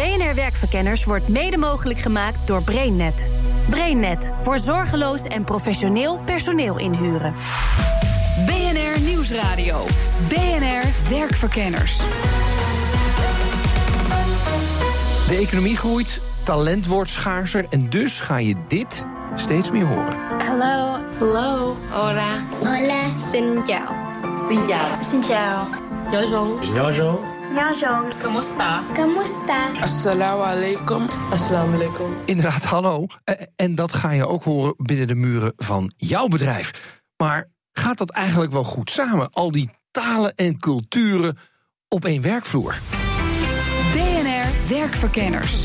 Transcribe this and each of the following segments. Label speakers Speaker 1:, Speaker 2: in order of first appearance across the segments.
Speaker 1: BNR Werkverkenners wordt mede mogelijk gemaakt door BrainNet. BrainNet voor zorgeloos en professioneel personeel inhuren.
Speaker 2: BNR Nieuwsradio. BNR Werkverkenners.
Speaker 3: De economie groeit, talent wordt schaarser en dus ga je dit steeds meer horen.
Speaker 4: Hello.
Speaker 5: Hello.
Speaker 4: Hola.
Speaker 5: Hola.
Speaker 4: Xin chào.
Speaker 5: Xin chào.
Speaker 4: Xin chào.
Speaker 5: Bonjour.
Speaker 6: Bonjour.
Speaker 4: Bonjour.
Speaker 5: ¿Cómo está?
Speaker 4: ¿Cómo está?
Speaker 6: Assalamu alaikum.
Speaker 5: Assalamu alaikum.
Speaker 3: Inderdaad, hallo. Eh, En dat ga je ook horen binnen de muren van jouw bedrijf. Maar gaat dat eigenlijk wel goed samen? Al die talen en culturen op één werkvloer.
Speaker 2: BNR Werkverkenners.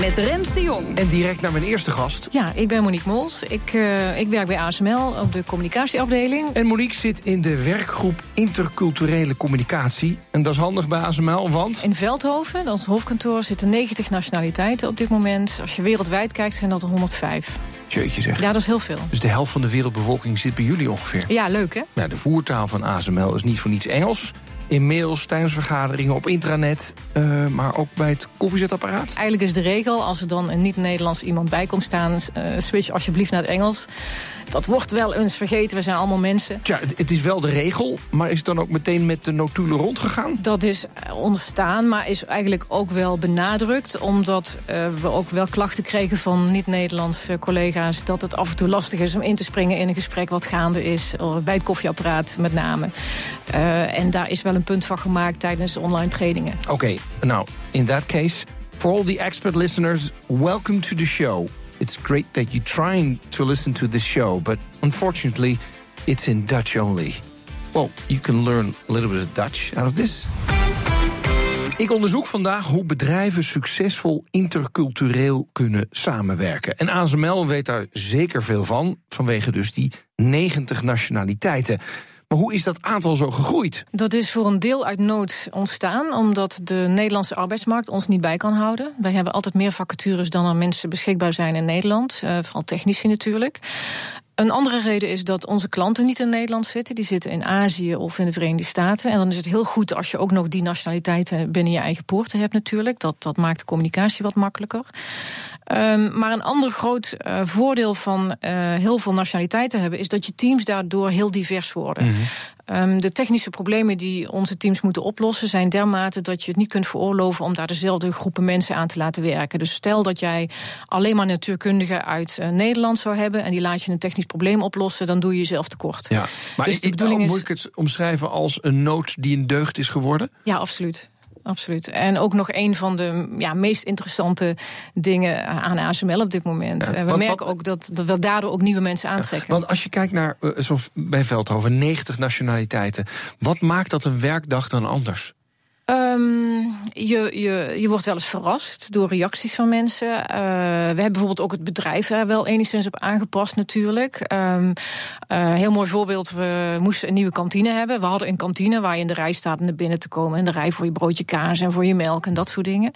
Speaker 2: Met Rens de Jong.
Speaker 3: En direct naar mijn eerste gast.
Speaker 7: Ja, ik ben Monique Mols. Ik, eh, ik werk bij ASML op de communicatieafdeling.
Speaker 3: En Monique zit in de werkgroep Interculturele Communicatie. En dat is handig bij ASML, want...
Speaker 7: In Veldhoven, ons hoofdkantoor, zitten 90 nationaliteiten op dit moment. Als je wereldwijd kijkt, zijn dat er 105.
Speaker 3: Jeetje zeg.
Speaker 7: Ja, dat is heel veel.
Speaker 3: Dus de helft van de wereldbevolking zit bij jullie ongeveer.
Speaker 7: Ja, leuk hè?
Speaker 3: Nou, de voertaal van ASML is niet voor niets Engels. In mails, tijdens vergaderingen, op intranet, eh, maar ook bij het koffiezetapparaat.
Speaker 7: Eigenlijk is de regel, als er dan een niet-Nederlands iemand bij komt staan... eh, switch alsjeblieft naar het Engels. Dat wordt wel eens vergeten, we zijn allemaal mensen.
Speaker 3: Tja, het, het is wel de regel, maar is het dan ook meteen met de notulen rondgegaan?
Speaker 7: Dat is eh, ontstaan, maar is eigenlijk ook wel benadrukt. Omdat we ook wel klachten kregen van niet-Nederlandse collega's... dat het af en toe lastig is om in te springen in een gesprek wat gaande is. Bij het koffieapparaat met name. En daar is wel een punt van gemaakt tijdens de online trainingen.
Speaker 3: Oké, nou, in that case, for all the expert listeners, welcome to the show. It's great that you're trying to listen to this show, but unfortunately, it's in Dutch only. Well, you can learn a little bit of Dutch out of this. Ik onderzoek vandaag hoe bedrijven succesvol intercultureel kunnen samenwerken. En ASML weet daar zeker veel van, vanwege dus die 90 nationaliteiten. Hoe is dat aantal zo gegroeid?
Speaker 7: Dat is voor een deel uit nood ontstaan, omdat de Nederlandse arbeidsmarkt ons niet bij kan houden. Wij hebben altijd meer vacatures dan er mensen beschikbaar zijn in Nederland, eh, vooral technici natuurlijk. Een andere reden is dat onze klanten niet in Nederland zitten. Die zitten in Azië of in de Verenigde Staten. En dan is het heel goed als je ook nog die nationaliteiten binnen je eigen poorten hebt, natuurlijk. Dat, dat maakt de communicatie wat makkelijker. Um, maar een ander groot uh, voordeel van uh, heel veel nationaliteiten hebben, is dat je teams daardoor heel divers worden. Mm-hmm. Um, de technische problemen die onze teams moeten oplossen zijn dermate dat je het niet kunt veroorloven om daar dezelfde groepen mensen aan te laten werken. Dus stel dat jij alleen maar natuurkundigen uit uh, Nederland zou hebben en die laat je een technisch probleem oplossen, dan doe je jezelf tekort.
Speaker 3: Ja, maar
Speaker 7: dus
Speaker 3: de bedoeling is. Moet ik het omschrijven als een nood die een deugd is geworden?
Speaker 7: Ja, absoluut absoluut. En ook nog een van de ja, meest interessante dingen aan ASML op dit moment. Ja, we wat, merken wat, ook dat, dat we daardoor ook nieuwe mensen aantrekken.
Speaker 3: Want als je kijkt naar, uh, zoals bij Veldhoven, 90 nationaliteiten. Wat maakt dat een werkdag dan anders?
Speaker 7: Um, je, je, je wordt wel eens verrast door reacties van mensen. Uh, we hebben bijvoorbeeld ook het bedrijf er wel enigszins op aangepast natuurlijk. Um, uh, heel mooi voorbeeld, we moesten een nieuwe kantine hebben. We hadden een kantine waar je in de rij staat om naar binnen te komen. En de rij voor je broodje kaas en voor je melk en dat soort dingen.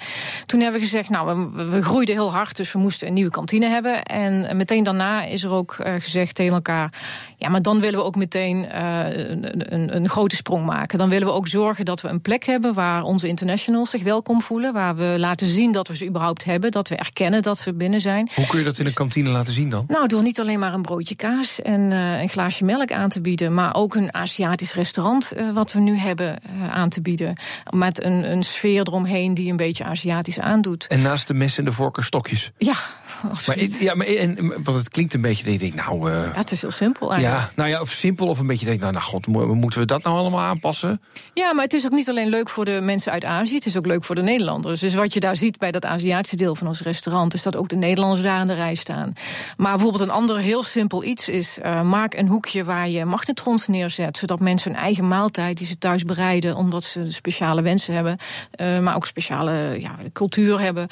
Speaker 7: Toen hebben we gezegd, nou, we, we groeiden heel hard, dus we moesten een nieuwe kantine hebben. En meteen daarna is er ook uh, gezegd tegen elkaar... ja, maar dan willen we ook meteen een, een, een grote sprong maken. Dan willen we ook zorgen dat we een plek hebben waar onze internationals zich welkom voelen. Waar we laten zien dat we ze überhaupt hebben. Dat we erkennen dat ze binnen zijn.
Speaker 3: Hoe kun je dat in een kantine laten zien dan?
Speaker 7: Nou, door niet alleen maar een broodje kaas en uh, een glaasje melk aan te bieden. Maar ook een Aziatisch restaurant uh, wat we nu hebben aan te bieden. Met een, een sfeer eromheen die een beetje Aziatisch aandoet.
Speaker 3: En naast de mes en de vork stokjes.
Speaker 7: Ja.
Speaker 3: Maar, ja, maar en, want het klinkt een beetje dat je denkt, nou...
Speaker 7: ja, het is heel simpel eigenlijk.
Speaker 3: Ja, nou ja, of simpel of een beetje denk nou, nou god, moeten we dat nou allemaal aanpassen?
Speaker 7: Ja, maar het is ook niet alleen leuk voor de mensen uit Azië. Het is ook leuk voor de Nederlanders. Dus wat je daar ziet bij dat Aziatische deel van ons restaurant... is dat ook de Nederlanders daar aan de rij staan. Maar bijvoorbeeld een ander heel simpel iets is... Uh, maak een hoekje waar je magnetrons neerzet... zodat mensen hun eigen maaltijd die ze thuis bereiden... omdat ze speciale wensen hebben... Uh, maar ook speciale ja, cultuur hebben...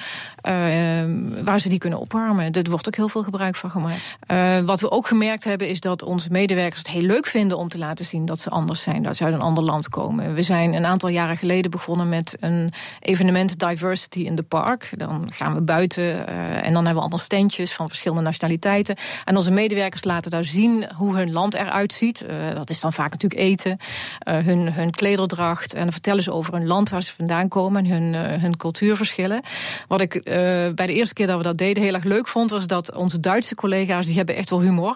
Speaker 7: Waar ze die kunnen op opwarmen. Daar wordt ook heel veel gebruik van gemaakt. Uh, wat we ook gemerkt hebben is dat onze medewerkers het heel leuk vinden om te laten zien dat ze anders zijn, dat ze uit een ander land komen. We zijn een aantal jaren geleden begonnen met een evenement Diversity in the Park. Dan gaan we buiten uh, en dan hebben we allemaal standjes van verschillende nationaliteiten. En onze medewerkers laten daar zien hoe hun land eruit ziet. Uh, dat is dan vaak natuurlijk eten, hun, hun klederdracht. En dan vertellen ze over hun land waar ze vandaan komen en hun, hun cultuurverschillen. Wat ik bij de eerste keer dat we dat deden heel erg leuk vond, was dat onze Duitse collega's, die hebben echt wel humor.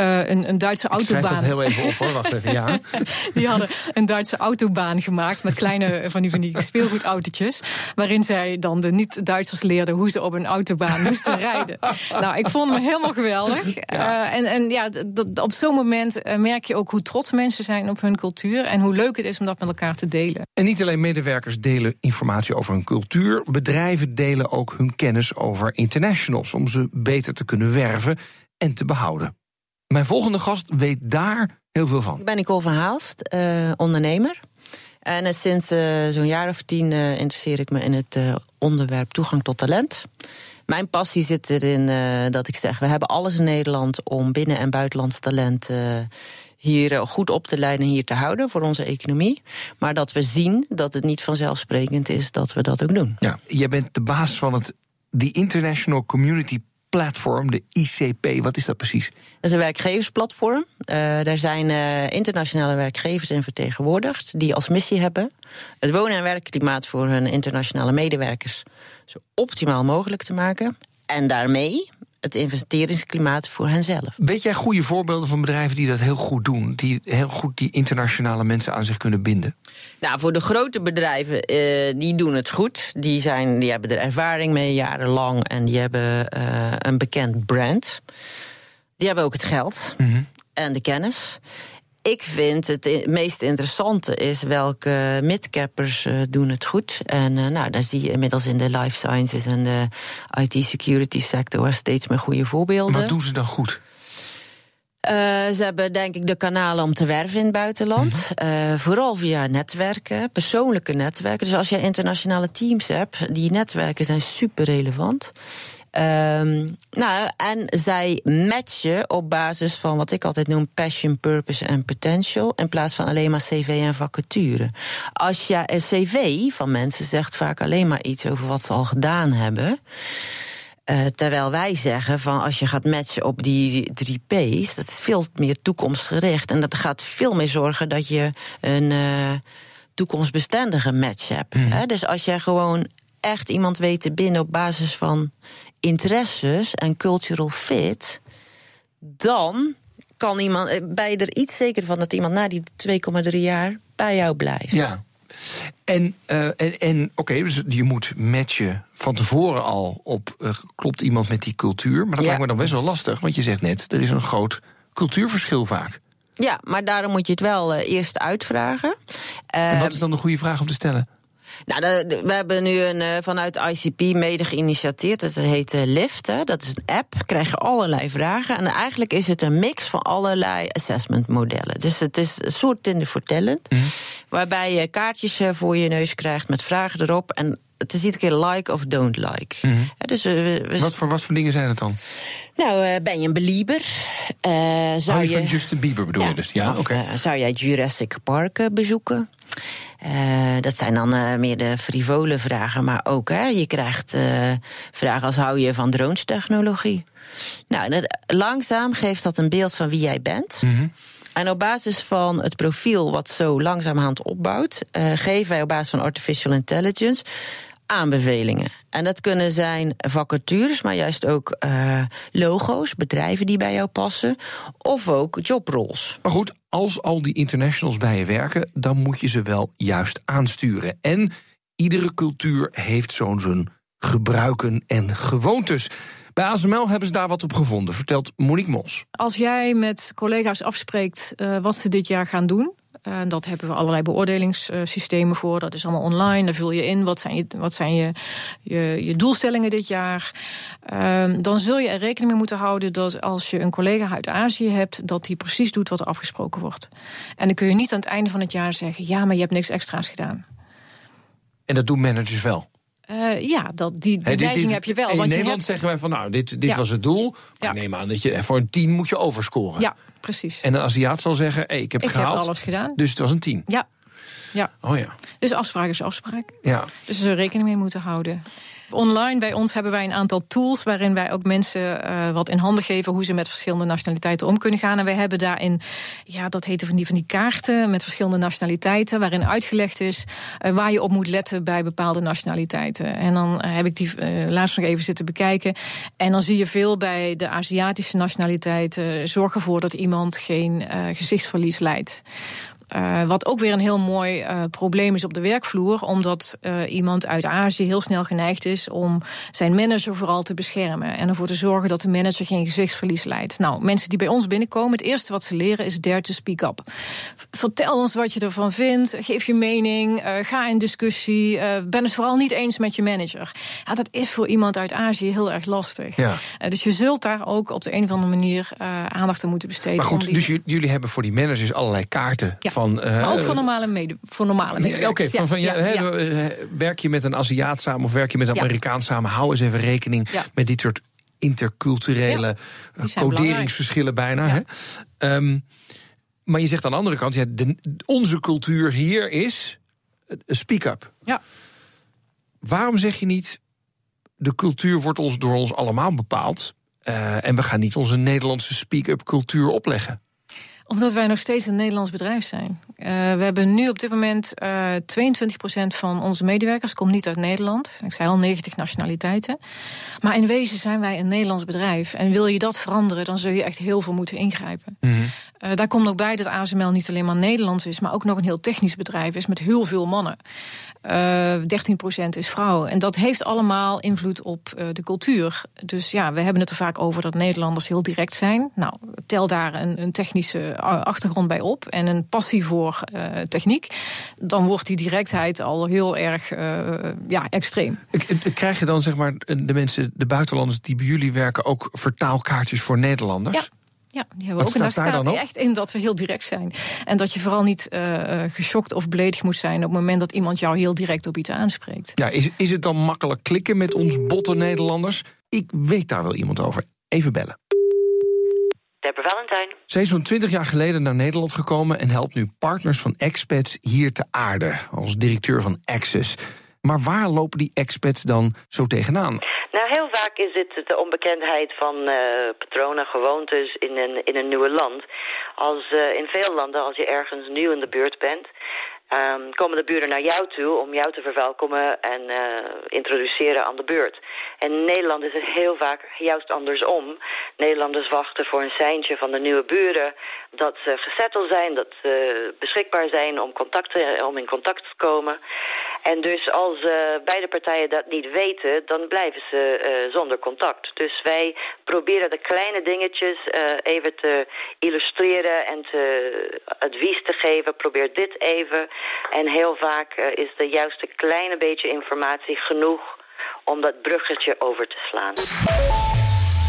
Speaker 7: Uh, een, een Duitse
Speaker 3: ik
Speaker 7: autobaan.
Speaker 3: dat heel even op hoor, wacht even. Ja.
Speaker 7: die hadden een Duitse autobaan gemaakt met kleine van die, van die speelgoedautootjes. Waarin zij dan de niet-Duitsers leerden hoe ze op een autobaan moesten rijden. Nou, ik vond me helemaal geweldig. Ja. Uh, en, en ja, op zo'n moment uh, merk je ook hoe trots mensen zijn op hun cultuur. En hoe leuk het is om dat met elkaar te delen.
Speaker 3: En niet alleen medewerkers delen informatie over hun cultuur. Bedrijven delen ook hun kennis over Om ze beter te kunnen werven en te behouden. Mijn volgende gast weet daar heel veel van.
Speaker 6: Ik ben Nicole van Haalst, uh, ondernemer. En uh, sinds uh, zo'n jaar of tien interesseer ik me in het onderwerp toegang tot talent. Mijn passie zit erin dat ik zeg: we hebben alles in Nederland om binnen- en buitenlands talent hier goed op te leiden en hier te houden voor onze economie. Maar dat we zien dat het niet vanzelfsprekend is dat we dat ook doen.
Speaker 3: Ja, jij bent de baas van het The International Community Platform, de ICP. Wat is dat precies? Dat
Speaker 6: is een werkgeversplatform. Uh, daar zijn uh, internationale werkgevers in vertegenwoordigd die als missie hebben het wonen- en werkklimaat voor hun internationale medewerkers zo optimaal mogelijk te maken. En daarmee het investeringsklimaat voor henzelf.
Speaker 3: Weet jij goede voorbeelden van bedrijven die dat heel goed doen? Die heel goed die internationale mensen aan zich kunnen binden?
Speaker 6: Nou, voor de grote bedrijven, uh, die doen het goed. Die, zijn, die hebben er ervaring mee jarenlang en die hebben uh, een bekend brand. Die hebben ook het geld mm -hmm. en de kennis ik vind het meest interessante is welke midcappers uh, doen het goed. En uh, nou, daar zie je inmiddels in de life sciences en de IT-security sector steeds meer goede voorbeelden.
Speaker 3: Wat doen ze dan goed?
Speaker 6: Uh, ze hebben denk ik de kanalen om te werven in het buitenland. -hmm. vooral via netwerken, persoonlijke netwerken. Dus als je internationale teams hebt, die netwerken zijn super relevant. Um, nou, en zij matchen op basis van wat ik altijd noem passion, purpose en potential. In plaats van alleen maar cv en vacature. Als je een cv van mensen zegt vaak alleen maar iets over wat ze al gedaan hebben. Uh, terwijl wij zeggen van als je gaat matchen op die drie P's, dat is veel meer toekomstgericht. En dat gaat veel meer zorgen dat je een uh, toekomstbestendige match hebt. Mm. Hè? Dus als jij gewoon echt iemand weet te binnen op basis van interesses en cultural fit, dan kan iemand, eh, ben je er iets zeker van dat iemand na die 2,3 jaar bij jou blijft.
Speaker 3: Ja. En, uh, en, en oké, okay, dus je moet matchen van tevoren al op uh, klopt iemand met die cultuur. Maar dat ja. lijkt me dan best wel lastig, want je zegt net, er is een groot cultuurverschil vaak.
Speaker 6: Ja, maar daarom moet je het wel uh, eerst uitvragen.
Speaker 3: en wat is dan de goede vraag om te stellen?
Speaker 6: Nou, de, de, we hebben nu een, uh, vanuit ICP mede geïnitiateerd. Dat heet uh, Lift. Hè. Dat is een app. Krijg je allerlei vragen. En eigenlijk is het een mix van allerlei assessment modellen. Dus het is een soort Tinder for Talent. Mm -hmm. Waarbij je kaartjes uh, voor je neus krijgt met vragen erop. En het is iedere keer like of don't like.
Speaker 3: Mm -hmm.
Speaker 6: ja, dus,
Speaker 3: we, wat, voor, wat voor dingen zijn het dan?
Speaker 6: Nou, ben je een belieber? Uh, zou
Speaker 3: oh, je
Speaker 6: je
Speaker 3: van Justin Bieber bedoel
Speaker 6: ja,
Speaker 3: je dus? Ja, oké.
Speaker 6: Okay. zou jij Jurassic Park bezoeken? Uh, dat zijn dan uh, meer de frivole vragen, maar ook hè, je krijgt uh, vragen als hou je van drones-technologie. Nou, dat, langzaam geeft dat een beeld van wie jij bent.
Speaker 3: Mm -hmm.
Speaker 6: En op basis van het profiel wat zo langzamerhand opbouwt, geven wij op basis van artificial intelligence aanbevelingen. En dat kunnen zijn vacatures, maar juist ook uh, logo's, bedrijven die bij jou passen, of ook jobroles.
Speaker 3: Maar goed, als al die internationals bij je werken, dan moet je ze wel juist aansturen. En iedere cultuur heeft zo'n zijn gebruiken en gewoontes. Bij ASML hebben ze daar wat op gevonden, vertelt Monique Mos.
Speaker 7: Als jij met collega's afspreekt uh, wat ze dit jaar gaan doen, uh, dat hebben we allerlei beoordelingssystemen voor. Dat is allemaal online. Daar vul je in wat zijn je, wat zijn je, je, je doelstellingen dit jaar. Uh, dan zul je er rekening mee moeten houden dat als je een collega uit Azië hebt, dat die precies doet wat er afgesproken wordt. En dan kun je niet aan het einde van het jaar zeggen: ja, maar je hebt niks extra's gedaan.
Speaker 3: En dat doen managers wel.
Speaker 7: Eh, ja, dat, die, die
Speaker 3: dit- dit-
Speaker 7: heb je wel.
Speaker 3: In
Speaker 7: want je
Speaker 3: Nederland
Speaker 7: hebt,
Speaker 3: zeggen wij van nou, dit, dit
Speaker 7: Ja.
Speaker 3: was het doel. Maar
Speaker 7: Ja.
Speaker 3: neem aan dat je voor een 10 moet je overscoren.
Speaker 7: Ja, precies.
Speaker 3: En een Aziat zal zeggen, hey, ik heb het
Speaker 7: ik heb
Speaker 3: gehaald.
Speaker 7: alles gedaan.
Speaker 3: Dus het was een 10.
Speaker 7: Ja. ja,
Speaker 3: Oh ja.
Speaker 7: dus afspraak is afspraak.
Speaker 3: ja.
Speaker 7: Dus er rekening mee moeten houden. Online bij ons hebben wij een aantal tools waarin wij ook mensen eh, wat in handen geven hoe ze met verschillende nationaliteiten om kunnen gaan. En wij hebben daarin, ja, dat heette van die, van die kaarten met verschillende nationaliteiten, waarin uitgelegd is eh, waar je op moet letten bij bepaalde nationaliteiten. En dan eh, heb ik die laatst nog even zitten bekijken. En dan zie je veel bij de Aziatische nationaliteiten. Zorg ervoor dat iemand geen gezichtsverlies leidt. Uh, wat ook weer een heel mooi uh, probleem is op de werkvloer, omdat uh, iemand uit Azië heel snel geneigd is om zijn manager vooral te beschermen en ervoor te zorgen dat de manager geen gezichtsverlies leidt. Nou, mensen die bij ons binnenkomen, het eerste wat ze leren is dare to speak up. Vertel ons wat je ervan vindt, geef je mening, ga in discussie, ben het vooral niet eens met je manager. Ja, dat is voor iemand uit Azië heel erg lastig.
Speaker 3: Ja.
Speaker 7: dus je zult daar ook op de een of andere manier aandacht aan moeten besteden.
Speaker 3: Maar goed,
Speaker 7: die...
Speaker 3: dus jullie hebben voor die managers allerlei kaarten
Speaker 7: ja.
Speaker 3: van van. uh,
Speaker 7: maar ook voor normale, mede, voor normale medewerkers.
Speaker 3: Oké, okay, van, van ja, ja, ja. werk je met een Aziat samen of werk je met een Amerikaan samen? Hou eens even rekening met dit soort interculturele coderingsverschillen bijna. Hè? Um, maar je zegt aan de andere kant, ja, de, onze cultuur hier is speak up.
Speaker 7: Ja.
Speaker 3: Waarom zeg je niet, de cultuur wordt ons door ons allemaal bepaald uh, en we gaan niet onze Nederlandse speak-up cultuur opleggen?
Speaker 7: Omdat wij nog steeds een Nederlands bedrijf zijn. Uh, we hebben nu op dit moment uh, 22% van onze medewerkers komt niet uit Nederland. Ik zei al 90 nationaliteiten. Maar in wezen zijn wij een Nederlands bedrijf. En wil je dat veranderen, dan zul je echt heel veel moeten ingrijpen.
Speaker 3: Mhm.
Speaker 7: Mm -hmm. uh, daar komt ook bij dat ASML niet alleen maar Nederlands is, maar ook nog een heel technisch bedrijf is met heel veel mannen. Uh, 13% is vrouw. En dat heeft allemaal invloed op de cultuur. Dus ja, we hebben het er vaak over dat Nederlanders heel direct zijn. Nou, tel daar een, een technische achtergrond bij op en een passie voor uh, techniek. Dan wordt die directheid al heel erg uh, ja, extreem.
Speaker 3: Krijg je dan zeg maar de mensen, de buitenlanders die bij jullie werken, ook vertaalkaartjes voor Nederlanders?
Speaker 7: Ja. Ja, die hebben we ook. En daar staat echt in dat we heel direct zijn. En dat je vooral niet uh, geschokt of beledigd moet zijn op het moment dat iemand jou heel direct op iets aanspreekt.
Speaker 3: Ja, is, is het dan makkelijk klikken met ons botte Nederlanders? Ik weet daar wel iemand over. Even bellen.
Speaker 8: Deborah Valentijn.
Speaker 3: Zij is zo'n 20 jaar geleden naar Nederland gekomen en helpt nu partners van expats hier te aarde. Als directeur van Access. Maar waar lopen die expats dan zo tegenaan?
Speaker 8: Nou, heel vaak is het de onbekendheid van uh, patronen, gewoontes in een, in een nieuwe land. Als uh, in veel landen, als je ergens nieuw in de buurt bent, um, komen de buren naar jou toe om jou te verwelkomen en uh, introduceren aan de buurt. En in Nederland is het heel vaak juist andersom. Nederlanders wachten voor een seintje van de nieuwe buren dat ze gezetteld zijn, dat ze beschikbaar zijn om, contact, om in contact te komen. En dus als uh, beide partijen dat niet weten, dan blijven ze uh, zonder contact. Dus wij proberen de kleine dingetjes uh, even te illustreren en te advies te geven. Probeer dit even. En heel vaak is de juiste kleine beetje informatie genoeg om dat bruggetje over te slaan.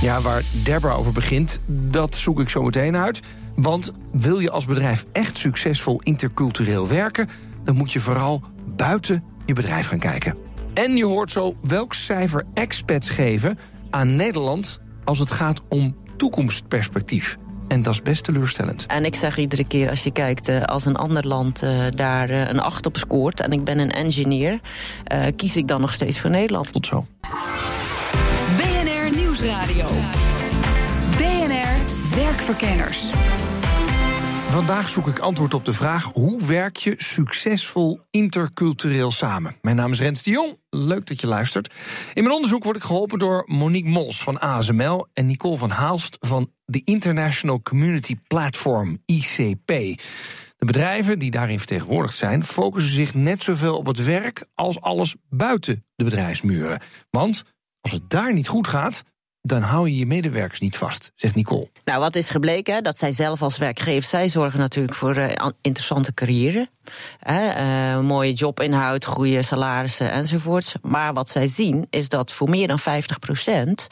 Speaker 3: Ja, waar Deborah over begint, dat zoek ik zo meteen uit. Want wil je als bedrijf echt succesvol intercultureel werken... dan moet je vooral buiten je bedrijf gaan kijken. En je hoort zo welk cijfer expats geven aan Nederland... als het gaat om toekomstperspectief. En dat is best teleurstellend.
Speaker 6: En ik zeg iedere keer als je kijkt, uh, als een ander land uh, daar uh, een 8 op scoort... en ik ben een engineer, kies ik dan nog steeds voor Nederland.
Speaker 3: Tot zo.
Speaker 2: BNR Nieuwsradio. BNR Werkverkenners.
Speaker 3: Vandaag zoek ik antwoord op de vraag: hoe werk je succesvol intercultureel samen? Mijn naam is Rens de Jong. Leuk dat je luistert. In mijn onderzoek word ik geholpen door Monique Mols van ASML en Nicole van Haalst van de International Community Platform, ICP. De bedrijven die daarin vertegenwoordigd zijn, focussen zich net zoveel op het werk als alles buiten de bedrijfsmuren. Want als het daar niet goed gaat, dan hou je je medewerkers niet vast, zegt Nicole.
Speaker 6: Nou, wat is gebleken? Dat zij zelf als werkgever, zij zorgen natuurlijk voor uh, interessante carrière. Uh, mooie jobinhoud, goede salarissen enzovoorts. Maar wat zij zien is dat voor meer dan 50 procent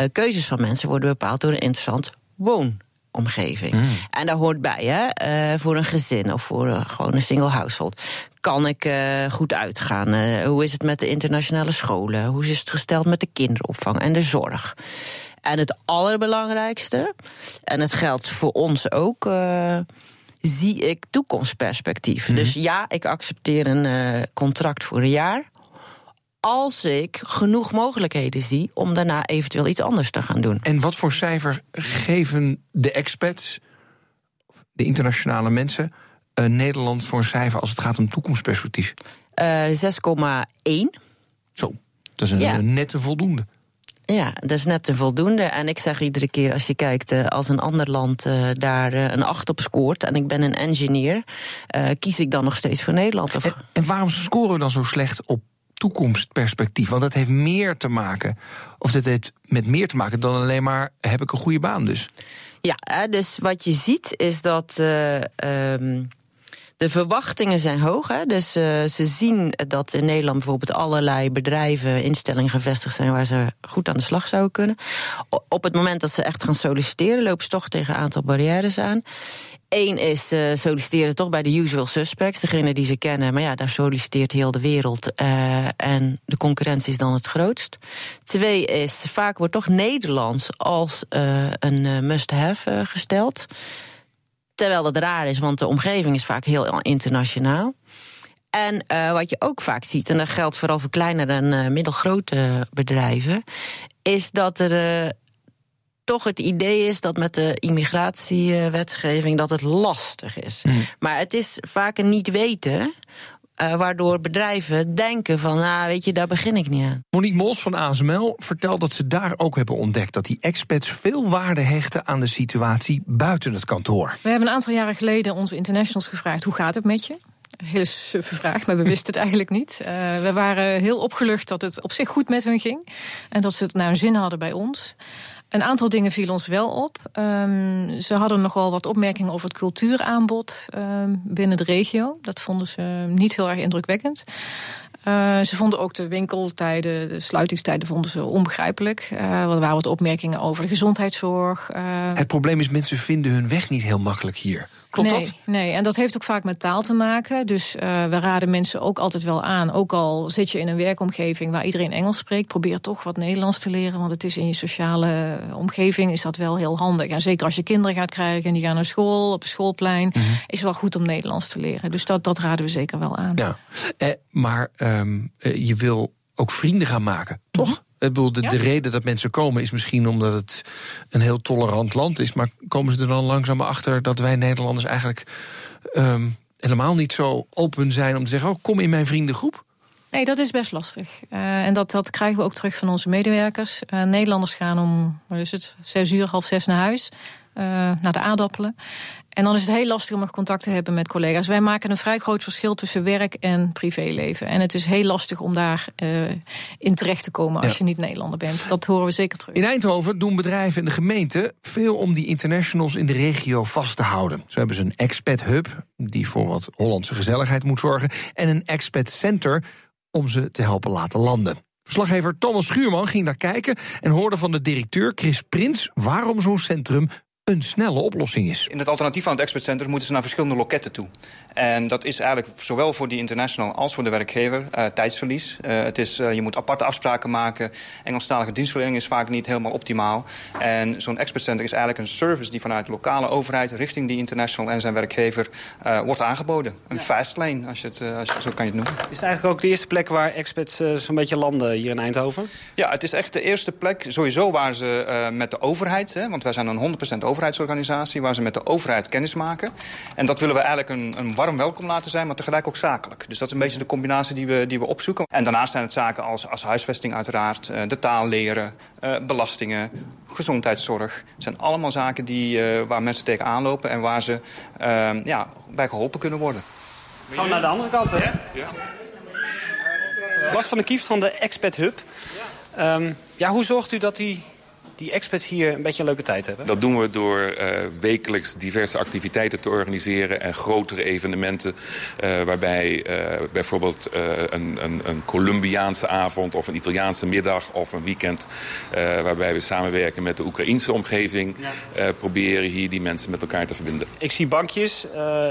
Speaker 6: uh, keuzes van mensen worden bepaald door een interessant woon. Werkomgeving. En daar hoort bij, hè, eh, voor een gezin of voor eh, gewoon een single household. Kan ik eh, goed uitgaan? Hoe is het met de internationale scholen? Hoe is het gesteld met de kinderopvang en de zorg? En het allerbelangrijkste, en het geldt voor ons ook, zie ik toekomstperspectief. Dus ja, ik accepteer een contract voor een jaar. Als ik genoeg mogelijkheden zie om daarna eventueel iets anders te gaan doen.
Speaker 3: En wat voor cijfer geven de expats, de internationale mensen, eh, Nederland voor een cijfer als het gaat om toekomstperspectief?
Speaker 6: Eh 6,1.
Speaker 3: Zo, dat is een,
Speaker 6: Ja.
Speaker 3: nette voldoende.
Speaker 6: Ja, dat is net een voldoende. En ik zeg iedere keer als je kijkt, eh, als een ander land eh, daar eh, een 8 op scoort en ik ben een engineer, eh, kies ik dan nog steeds voor Nederland. Of,
Speaker 3: En, en waarom scoren we dan zo slecht op toekomstperspectief? Want dat heeft meer te maken, of dat heeft met meer te maken dan alleen maar heb ik een goede baan dus.
Speaker 6: Ja, dus wat je ziet is dat eh, ehm, de verwachtingen zijn hoog. Hè? Dus eh, ze zien dat in Nederland bijvoorbeeld allerlei bedrijven, instellingen gevestigd zijn waar ze goed aan de slag zouden kunnen. Op het moment dat ze echt gaan solliciteren, lopen ze toch tegen een aantal barrières aan. Eén is eh, solliciteren toch bij de usual suspects, degene die ze kennen. Maar ja, daar solliciteert heel de wereld. eh, en de concurrentie is dan het grootst. Twee is, vaak wordt toch Nederlands als eh, een must-have gesteld. Terwijl dat raar is, want de omgeving is vaak heel internationaal. En wat je ook vaak ziet, en dat geldt vooral voor kleinere en middelgrote bedrijven, is dat er toch het idee is dat met de immigratiewetgeving dat het lastig is. Maar het is vaak een niet weten, eh, waardoor bedrijven denken van, nou weet je, daar begin ik niet aan.
Speaker 3: Monique Mos van ASML vertelt dat ze daar ook hebben ontdekt dat die expats veel waarde hechten aan de situatie buiten het kantoor.
Speaker 7: We hebben een aantal jaren geleden onze internationals gevraagd: hoe gaat het met je? Een hele suffe vraag, maar we wisten het eigenlijk niet. Eh, we waren heel opgelucht dat het op zich goed met hun ging. En dat ze het naar hun zin hadden bij ons. Een aantal dingen vielen ons wel op. Ehm, ze hadden nogal wat opmerkingen over het cultuuraanbod ehm, binnen de regio. Dat vonden ze niet heel erg indrukwekkend. Eh, ze vonden ook de winkeltijden, de sluitingstijden vonden ze onbegrijpelijk. Eh, er waren wat opmerkingen over de gezondheidszorg. eh,
Speaker 3: Het probleem is, mensen vinden hun weg niet heel makkelijk hier. Klopt
Speaker 7: nee,
Speaker 3: dat?
Speaker 7: Nee, en dat heeft ook vaak met taal te maken. Dus eh, we raden mensen ook altijd wel aan. Ook al zit je in een werkomgeving waar iedereen Engels spreekt, probeer toch wat Nederlands te leren. Want het is in je sociale omgeving is dat wel heel handig. En zeker als je kinderen gaat krijgen en die gaan naar school, op een schoolplein,
Speaker 3: Mhm.
Speaker 7: is het wel goed om Nederlands te leren. Dus dat, dat raden we zeker wel aan.
Speaker 3: Ja. Eh, maar ehm, eh, je wil ook vrienden gaan maken, toch? Ik bedoel, de,
Speaker 7: Ja.
Speaker 3: de reden dat mensen komen is misschien omdat het een heel tolerant land is. Maar komen ze er dan langzaam achter dat wij Nederlanders eigenlijk ehm, helemaal niet zo open zijn om te zeggen: Oh, kom in mijn vriendengroep?
Speaker 7: Nee, dat is best lastig. Eh, en dat, dat krijgen we ook terug van onze medewerkers. Eh, Nederlanders gaan om, wat is het, zes uur, half zes naar huis. Eh, naar de aardappelen. En dan is het heel lastig om nog contact te hebben met collega's. Wij maken een vrij groot verschil tussen werk en privéleven. En het is heel lastig om daar eh, in terecht te komen als
Speaker 3: Ja.
Speaker 7: je niet Nederlander bent. Dat horen we zeker terug.
Speaker 3: In Eindhoven doen bedrijven en de gemeente veel om die internationals in de regio vast te houden. Zo hebben ze een expat hub, die voor wat Hollandse gezelligheid moet zorgen, en een expat center om ze te helpen laten landen. Verslaggever Thomas Schuurman ging daar kijken en hoorde van de directeur Chris Prins waarom zo'n centrum een snelle oplossing is.
Speaker 9: In het alternatief aan het expert center moeten ze naar verschillende loketten toe. En dat is eigenlijk zowel voor die international als voor de werkgever eh, tijdsverlies. Eh, het is, eh, je moet aparte afspraken maken. Engelstalige dienstverlening is vaak niet helemaal optimaal. En zo'n expert center is eigenlijk een service die vanuit de lokale overheid richting die international en zijn werkgever wordt aangeboden. Een fast lane, als je het, als je, zo kan je het noemen.
Speaker 10: Is het eigenlijk ook de eerste plek waar expats eh, zo'n beetje landen hier in Eindhoven?
Speaker 9: Ja, het is echt de eerste plek sowieso waar ze met de overheid... Hè, want wij zijn een 100% overheidsorganisatie... waar ze met de overheid kennis maken. En dat willen we eigenlijk een, een warm welkom laten zijn... maar tegelijk ook zakelijk. Dus dat is een beetje de combinatie die we, die we opzoeken. En daarnaast zijn het zaken als, als huisvesting uiteraard... eh, de taal leren, eh, belastingen, gezondheidszorg. Het zijn allemaal zaken die, eh, waar mensen tegenaan lopen... en waar ze eh, ja, bij geholpen kunnen worden.
Speaker 10: Gaan we naar de andere kant, hè? Bas van der Kieft van de Expat Hub. Ehm, ja, hoe zorgt u dat die die expats hier een beetje een leuke tijd hebben?
Speaker 11: Dat doen we door uh, wekelijks diverse activiteiten te organiseren... en grotere evenementen uh, waarbij uh, bijvoorbeeld een, een, een, Colombiaanse avond... of een Italiaanse middag of een weekend... waarbij we samenwerken met de Oekraïnse omgeving... Ja. proberen hier die mensen met elkaar te verbinden.
Speaker 10: Ik zie bankjes,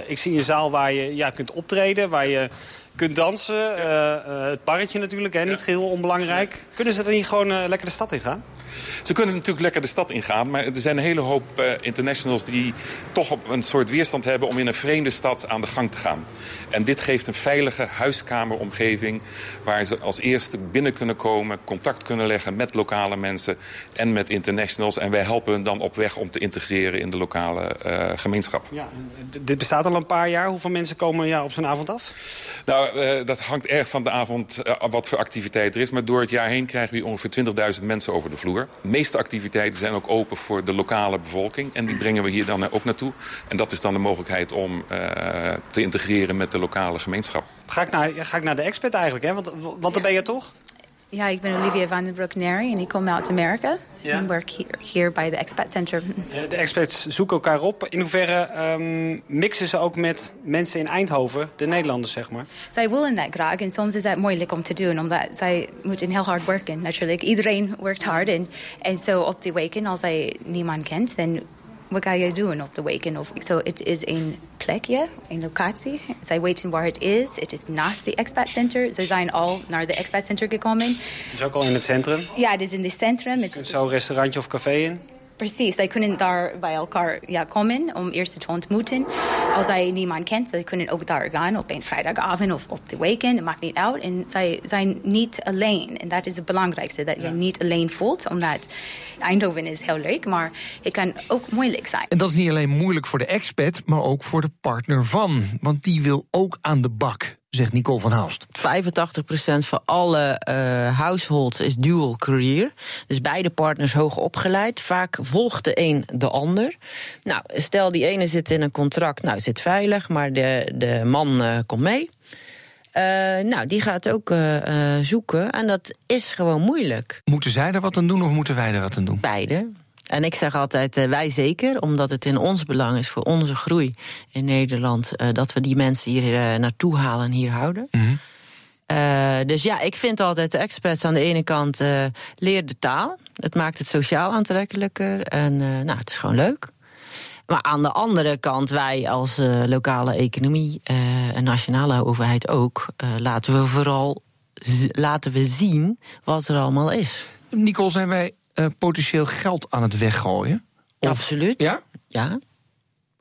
Speaker 10: ik zie een zaal waar je ja, kunt optreden... waar je kunt dansen. Uh, uh, het parretje natuurlijk, hè, niet geheel onbelangrijk. Kunnen ze er niet gewoon uh, lekker de stad in gaan?
Speaker 11: Ze kunnen natuurlijk lekker de stad ingaan. Maar er zijn een hele hoop uh, internationals die toch op een soort weerstand hebben... om in een vreemde stad aan de gang te gaan. En dit geeft een veilige huiskameromgeving... waar ze als eerste binnen kunnen komen, contact kunnen leggen met lokale mensen... en met internationals. En wij helpen hen dan op weg om te integreren in de lokale uh, gemeenschap.
Speaker 10: Ja, dit bestaat al een paar jaar. Hoeveel mensen komen ja, op zo'n avond af?
Speaker 11: Nou, uh, dat hangt erg van de avond wat voor activiteit er is. Maar door het jaar heen krijgen we ongeveer 20.000 mensen over de vloer. De meeste activiteiten zijn ook open voor de lokale bevolking. En die brengen we hier dan ook naartoe. En dat is dan de mogelijkheid om uh, te integreren met de lokale gemeenschap.
Speaker 10: Ga ik naar, ga ik naar de expert eigenlijk, hè? Want, want daar ben je toch?
Speaker 12: Ja, ik ben Olivia van den Broek Neri en ik kom uit Amerika.
Speaker 10: Ja.
Speaker 12: En werk hier, hier bij de Expat Center.
Speaker 10: De, de experts zoeken elkaar op. In hoeverre um, mixen ze ook met mensen in Eindhoven, de Nederlanders zeg maar?
Speaker 12: Zij willen dat graag en soms is dat moeilijk om te doen. Omdat zij moeten heel hard werken natuurlijk. Iedereen werkt hard en, en zo op de weekend als hij niemand kent... dan wat ga je doen op de weekend? Of, so het is een plekje, een locatie. Zij weten waar het is. Het is naast de expat center. Ze zijn al naar de expat center gekomen.
Speaker 10: Het is ook al in het centrum?
Speaker 12: Ja, het is in het centrum.
Speaker 10: Je kunt zo een restaurantje of café in?
Speaker 12: Precies, zij kunnen daar bij elkaar ja, komen om eerst te ontmoeten. Als zij niemand kent, ze kunnen ook daar gaan op een vrijdagavond of op de weekend. Het maakt niet uit. En zij zijn niet alleen. En dat is het belangrijkste, dat je niet alleen voelt. Omdat Eindhoven is heel leuk, maar het kan ook moeilijk zijn.
Speaker 3: En dat is niet alleen moeilijk voor de expat, maar ook voor de partner van. Want die wil ook aan de bak zegt Nicole van Haalst.
Speaker 6: 85% van alle uh, households is dual career. Dus beide partners hoog opgeleid. Vaak volgt de een de ander. Nou, stel die ene zit in een contract, nou zit veilig, maar de, de man uh, komt mee. Uh, nou, die gaat ook uh, zoeken. En dat is gewoon moeilijk.
Speaker 3: Moeten zij er wat aan doen of moeten wij er wat aan doen?
Speaker 6: Beide. En ik zeg altijd uh, wij zeker, omdat het in ons belang is voor onze groei in Nederland, uh, dat we die mensen hier uh, naartoe halen en hier houden. Mm -hmm. dus ja, ik vind altijd de experts aan de ene kant leer de taal. Het maakt het sociaal aantrekkelijker en nou, het is gewoon leuk. Maar aan de andere kant, wij als lokale economie en nationale overheid ook, laten we vooral laten we zien wat er allemaal is.
Speaker 3: Nicole, zijn wij uh, potentieel geld aan het weggooien?
Speaker 6: Of, Absoluut.
Speaker 3: Ja?
Speaker 6: Ja.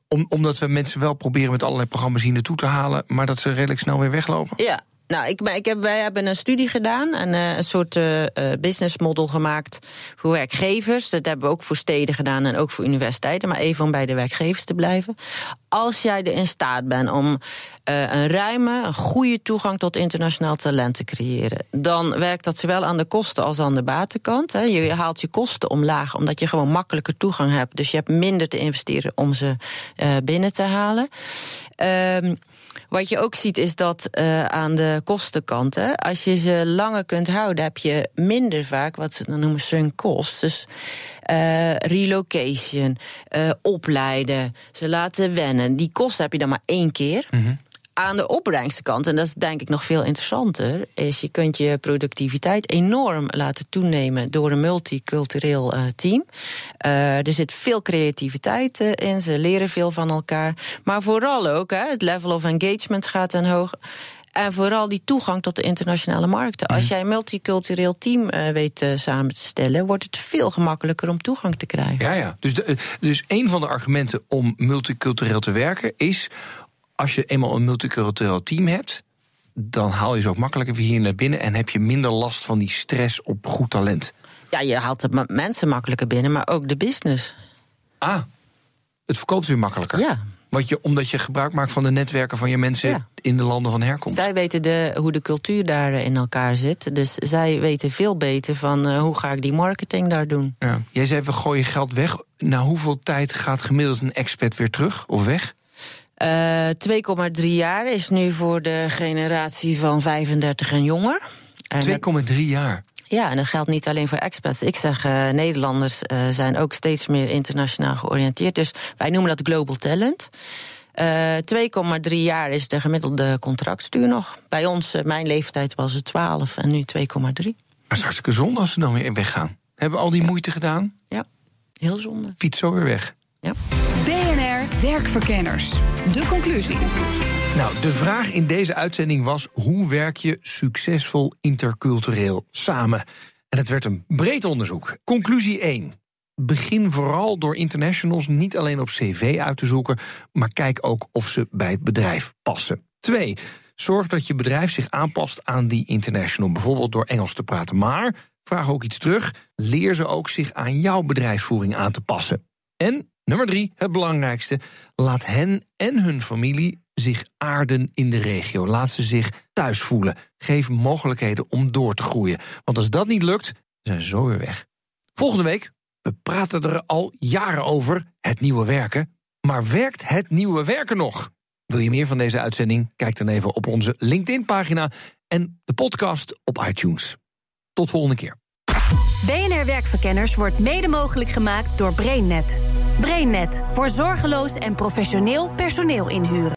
Speaker 3: Om, omdat we mensen wel proberen met allerlei programma's hier naartoe te halen, maar dat ze redelijk snel weer weglopen?
Speaker 6: Ja. Nou, ik, ik heb, wij hebben een studie gedaan en uh, een soort uh, business model gemaakt voor werkgevers. Dat hebben we ook voor steden gedaan en ook voor universiteiten. Maar even om bij de werkgevers te blijven. Als jij er in staat bent om een ruime, een goede toegang tot internationaal talent te creëren, dan werkt dat zowel aan de kosten als aan de batenkant. Hè. Je haalt je kosten omlaag omdat je gewoon makkelijker toegang hebt. Dus je hebt minder te investeren om ze binnen te halen. Um, wat je ook ziet is dat uh, aan de kostenkant, als je ze langer kunt houden, heb je minder vaak wat ze dan noemen sunk cost. Dus uh, relocation, uh, opleiden, ze laten wennen. Die kosten heb je dan maar één keer. Mm. Aan de opbrengstenkant, en dat is denk ik nog veel interessanter, is je kunt je productiviteit enorm laten toenemen door een multicultureel uh, team. Uh, er zit veel creativiteit uh, in, ze leren veel van elkaar. Maar vooral ook, hè, het level of engagement gaat ten hoog. En vooral die toegang tot de internationale markten. Als jij een multicultureel team weet samen te stellen, wordt het veel gemakkelijker om toegang te krijgen.
Speaker 3: Ja, ja. Dus, de, dus een van de argumenten om multicultureel te werken is als je eenmaal een multicultureel team hebt, dan haal je ze ook makkelijker weer hier naar binnen en heb je minder last van die stress op goed talent.
Speaker 6: Ja, je haalt de mensen makkelijker binnen, maar ook de business.
Speaker 3: Ah, het verkoopt weer makkelijker.
Speaker 6: Ja.
Speaker 3: Want je, omdat je gebruik maakt van de netwerken van je mensen ja. in de landen van herkomst.
Speaker 6: Zij weten de, hoe de cultuur daar in elkaar zit. Dus zij weten veel beter van uh, hoe ga ik die marketing daar doen.
Speaker 3: Ja. Jij zei we gooien geld weg. Na hoeveel tijd gaat gemiddeld een expat weer terug of weg?
Speaker 6: Uh, 2,3 jaar is nu voor de generatie van 35 en jonger.
Speaker 3: 2,3 jaar?
Speaker 6: Ja, en dat geldt niet alleen voor expats. Ik zeg, uh, Nederlanders uh, zijn ook steeds meer internationaal georiënteerd. Dus wij noemen dat global talent. Uh, 2,3 jaar is de gemiddelde contractstuur nog. Bij ons, mijn leeftijd was het 12 en nu 2,3.
Speaker 3: Maar het is hartstikke zonde als ze dan weer weggaan. Hebben we al die ja. moeite gedaan?
Speaker 6: Ja, heel zonde.
Speaker 3: Fiets zo weer weg.
Speaker 6: Ja.
Speaker 2: BNR Werkverkenners. De conclusie.
Speaker 3: Nou, de vraag in deze uitzending was: hoe werk je succesvol intercultureel samen? En het werd een breed onderzoek. Conclusie 1. Begin vooral door internationals niet alleen op cv uit te zoeken, maar kijk ook of ze bij het bedrijf passen. 2. Zorg dat je bedrijf zich aanpast aan die international, bijvoorbeeld door Engels te praten. Maar vraag ook iets terug. Leer ze ook zich aan jouw bedrijfsvoering aan te passen. En nummer 3, het belangrijkste: laat hen en hun familie zich aarden in de regio. Laat ze zich thuis voelen. Geef mogelijkheden om door te groeien. Want als dat niet lukt, zijn ze zo weer weg. Volgende week, we praten er al jaren over, het nieuwe werken. Maar werkt het nieuwe werken nog? Wil je meer van deze uitzending? Kijk dan even op onze LinkedIn-pagina en de podcast op iTunes. Tot volgende keer.
Speaker 1: BNR Werkverkenners wordt mede mogelijk gemaakt door BrainNet. BrainNet voor zorgeloos en professioneel personeel inhuren.